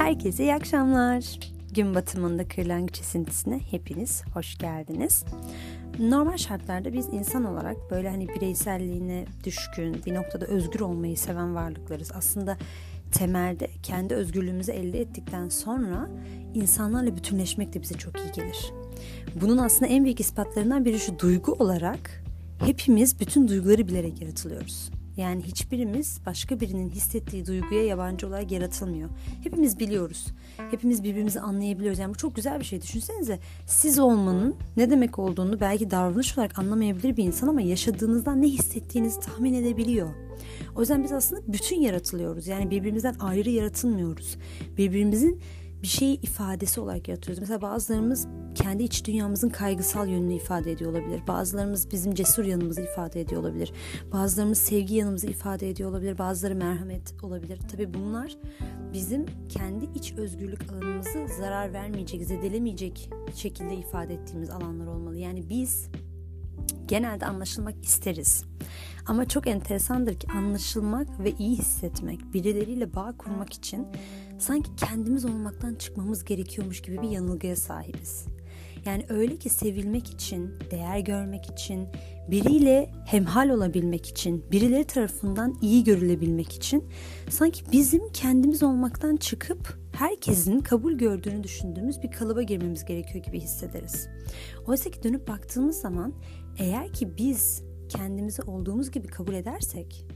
Herkese iyi akşamlar. Gün batımında kırlangıç esintisine hepiniz hoş geldiniz. Normal şartlarda biz insan olarak böyle hani bireyselliğine düşkün, bir noktada özgür olmayı seven varlıklarız. Aslında temelde kendi özgürlüğümüzü elde ettikten sonra insanlarla bütünleşmek de bize çok iyi gelir. Bunun aslında en büyük ispatlarından biri şu duygu olarak hepimiz bütün duyguları bilerek yaratılıyoruz. Yani hiçbirimiz başka birinin hissettiği duyguya yabancı olarak yaratılmıyor. Hepimiz biliyoruz. Hepimiz birbirimizi anlayabiliyoruz. Yani bu çok güzel bir şey. Düşünsenize siz olmanın ne demek olduğunu belki davranış olarak anlamayabilir bir insan ama yaşadığınızdan ne hissettiğinizi tahmin edebiliyor. O yüzden biz aslında bütün yaratılıyoruz. Yani birbirimizden ayrı yaratılmıyoruz. Birbirimizin bir şeyi ifadesi olarak yaratıyoruz. Mesela bazılarımız kendi iç dünyamızın kaygısal yönünü ifade ediyor olabilir. Bazılarımız bizim cesur yanımızı ifade ediyor olabilir. Bazılarımız sevgi yanımızı ifade ediyor olabilir. Bazıları merhamet olabilir. Tabii bunlar bizim kendi iç özgürlük alanımızı zarar vermeyecek, zedelemeyecek şekilde ifade ettiğimiz alanlar olmalı. Yani biz genelde anlaşılmak isteriz. Ama çok enteresandır ki anlaşılmak ve iyi hissetmek, birileriyle bağ kurmak için sanki kendimiz olmaktan çıkmamız gerekiyormuş gibi bir yanılgıya sahibiz. Yani öyle ki sevilmek için, değer görmek için, biriyle hemhal olabilmek için, birileri tarafından iyi görülebilmek için sanki bizim kendimiz olmaktan çıkıp herkesin kabul gördüğünü düşündüğümüz bir kalıba girmemiz gerekiyor gibi hissederiz. Oysa ki dönüp baktığımız zaman eğer ki biz kendimizi olduğumuz gibi kabul edersek,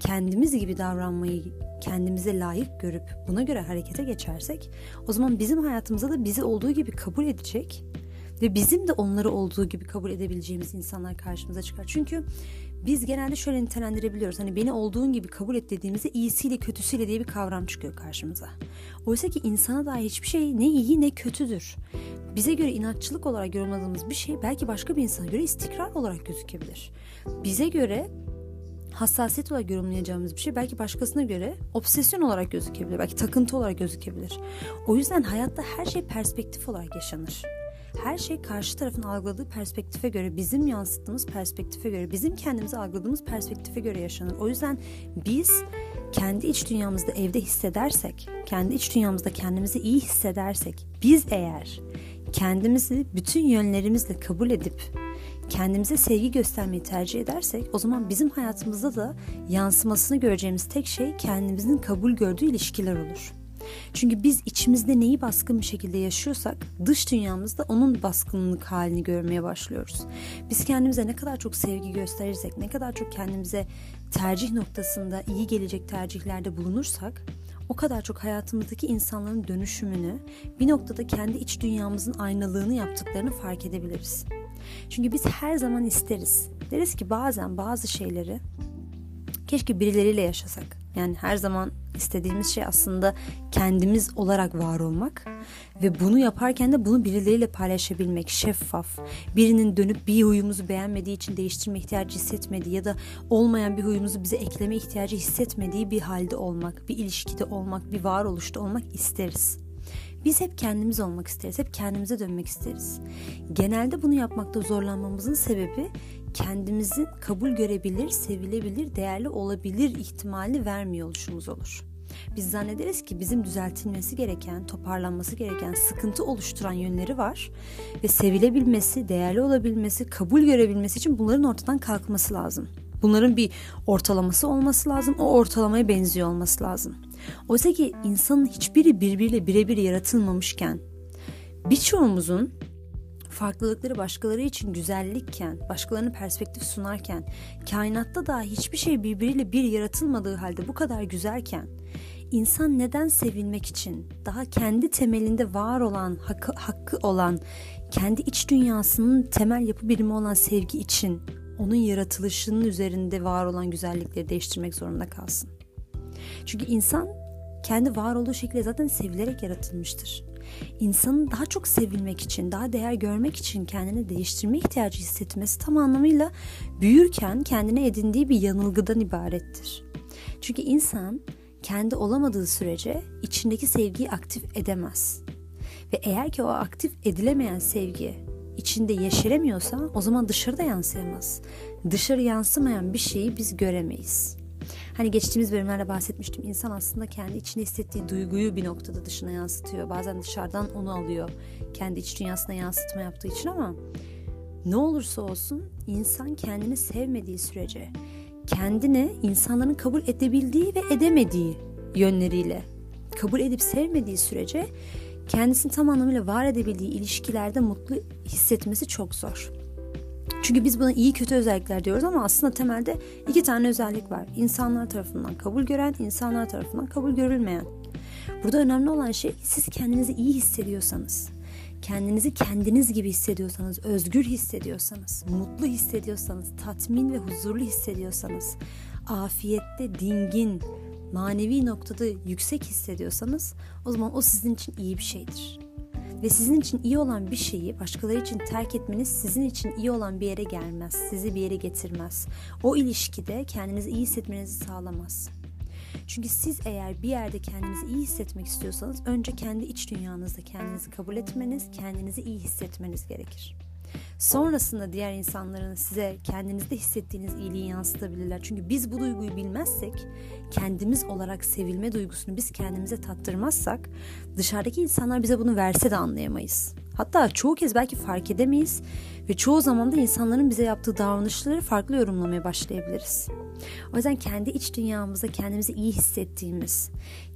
kendimiz gibi davranmayı kendimize layık görüp buna göre harekete geçersek o zaman bizim hayatımızda da bizi olduğu gibi kabul edecek ve bizim de onları olduğu gibi kabul edebileceğimiz insanlar karşımıza çıkar. Çünkü biz genelde şöyle nitelendirebiliyoruz. Hani beni olduğun gibi kabul et dediğimizde iyisiyle kötüsüyle diye bir kavram çıkıyor karşımıza. Oysa ki insana dair hiçbir şey ne iyi ne kötüdür. Bize göre inatçılık olarak yorumladığımız bir şey belki başka bir insana göre istikrar olarak gözükebilir. Bize göre hassasiyet olarak yorumlayacağımız bir şey belki başkasına göre obsesyon olarak gözükebilir. Belki takıntı olarak gözükebilir. O yüzden hayatta her şey perspektif olarak yaşanır. Her şey karşı tarafın algıladığı perspektife göre, bizim yansıttığımız perspektife göre, bizim kendimizi algıladığımız perspektife göre yaşanır. O yüzden biz kendi iç dünyamızda evde hissedersek, kendi iç dünyamızda kendimizi iyi hissedersek, biz eğer kendimizi bütün yönlerimizle kabul edip kendimize sevgi göstermeyi tercih edersek o zaman bizim hayatımızda da yansımasını göreceğimiz tek şey kendimizin kabul gördüğü ilişkiler olur. Çünkü biz içimizde neyi baskın bir şekilde yaşıyorsak dış dünyamızda onun baskınlık halini görmeye başlıyoruz. Biz kendimize ne kadar çok sevgi gösterirsek, ne kadar çok kendimize tercih noktasında iyi gelecek tercihlerde bulunursak o kadar çok hayatımızdaki insanların dönüşümünü, bir noktada kendi iç dünyamızın aynalığını yaptıklarını fark edebiliriz. Çünkü biz her zaman isteriz. Deriz ki bazen bazı şeyleri keşke birileriyle yaşasak. Yani her zaman istediğimiz şey aslında kendimiz olarak var olmak ve bunu yaparken de bunu birileriyle paylaşabilmek, şeffaf. Birinin dönüp bir huyumuzu beğenmediği için değiştirme ihtiyacı hissetmediği ya da olmayan bir huyumuzu bize ekleme ihtiyacı hissetmediği bir halde olmak, bir ilişkide olmak, bir varoluşta olmak isteriz. Biz hep kendimiz olmak isteriz, hep kendimize dönmek isteriz. Genelde bunu yapmakta zorlanmamızın sebebi kendimizin kabul görebilir, sevilebilir, değerli olabilir ihtimali vermiyor oluşumuz olur. Biz zannederiz ki bizim düzeltilmesi gereken, toparlanması gereken, sıkıntı oluşturan yönleri var ve sevilebilmesi, değerli olabilmesi, kabul görebilmesi için bunların ortadan kalkması lazım. Bunların bir ortalaması olması lazım. O ortalamaya benziyor olması lazım. Oysa ki insanın hiçbiri birbiriyle birebir yaratılmamışken birçoğumuzun farklılıkları başkaları için güzellikken, başkalarına perspektif sunarken, kainatta da hiçbir şey birbiriyle bir yaratılmadığı halde bu kadar güzelken, insan neden sevilmek için, daha kendi temelinde var olan, hakkı, hakkı olan, kendi iç dünyasının temel yapı birimi olan sevgi için onun yaratılışının üzerinde var olan güzellikleri değiştirmek zorunda kalsın. Çünkü insan kendi var olduğu şekilde zaten sevilerek yaratılmıştır. İnsanın daha çok sevilmek için, daha değer görmek için kendini değiştirme ihtiyacı hissetmesi tam anlamıyla büyürken kendine edindiği bir yanılgıdan ibarettir. Çünkü insan kendi olamadığı sürece içindeki sevgiyi aktif edemez. Ve eğer ki o aktif edilemeyen sevgi içinde yeşeremiyorsa o zaman dışarıda yansıyamaz. Dışarı yansımayan bir şeyi biz göremeyiz. Hani geçtiğimiz bölümlerde bahsetmiştim. İnsan aslında kendi içinde hissettiği duyguyu bir noktada dışına yansıtıyor. Bazen dışarıdan onu alıyor. Kendi iç dünyasına yansıtma yaptığı için ama ne olursa olsun insan kendini sevmediği sürece kendini insanların kabul edebildiği ve edemediği yönleriyle kabul edip sevmediği sürece kendisini tam anlamıyla var edebildiği ilişkilerde mutlu hissetmesi çok zor. Çünkü biz buna iyi kötü özellikler diyoruz ama aslında temelde iki tane özellik var. İnsanlar tarafından kabul gören, insanlar tarafından kabul görülmeyen. Burada önemli olan şey siz kendinizi iyi hissediyorsanız, kendinizi kendiniz gibi hissediyorsanız, özgür hissediyorsanız, mutlu hissediyorsanız, tatmin ve huzurlu hissediyorsanız, afiyette, dingin, manevi noktada yüksek hissediyorsanız o zaman o sizin için iyi bir şeydir. Ve sizin için iyi olan bir şeyi başkaları için terk etmeniz sizin için iyi olan bir yere gelmez. Sizi bir yere getirmez. O ilişkide kendinizi iyi hissetmenizi sağlamaz. Çünkü siz eğer bir yerde kendinizi iyi hissetmek istiyorsanız önce kendi iç dünyanızda kendinizi kabul etmeniz, kendinizi iyi hissetmeniz gerekir. Sonrasında diğer insanların size kendinizde hissettiğiniz iyiliği yansıtabilirler. Çünkü biz bu duyguyu bilmezsek, kendimiz olarak sevilme duygusunu biz kendimize tattırmazsak dışarıdaki insanlar bize bunu verse de anlayamayız. Hatta çoğu kez belki fark edemeyiz ve çoğu zaman da insanların bize yaptığı davranışları farklı yorumlamaya başlayabiliriz. O yüzden kendi iç dünyamızda kendimizi iyi hissettiğimiz,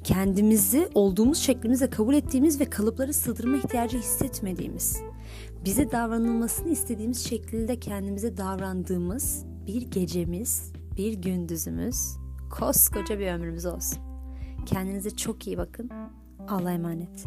kendimizi olduğumuz şeklimizle kabul ettiğimiz ve kalıpları sığdırma ihtiyacı hissetmediğimiz, bize davranılmasını istediğimiz şekilde kendimize davrandığımız bir gecemiz, bir gündüzümüz, koskoca bir ömrümüz olsun. Kendinize çok iyi bakın. Allah'a emanet.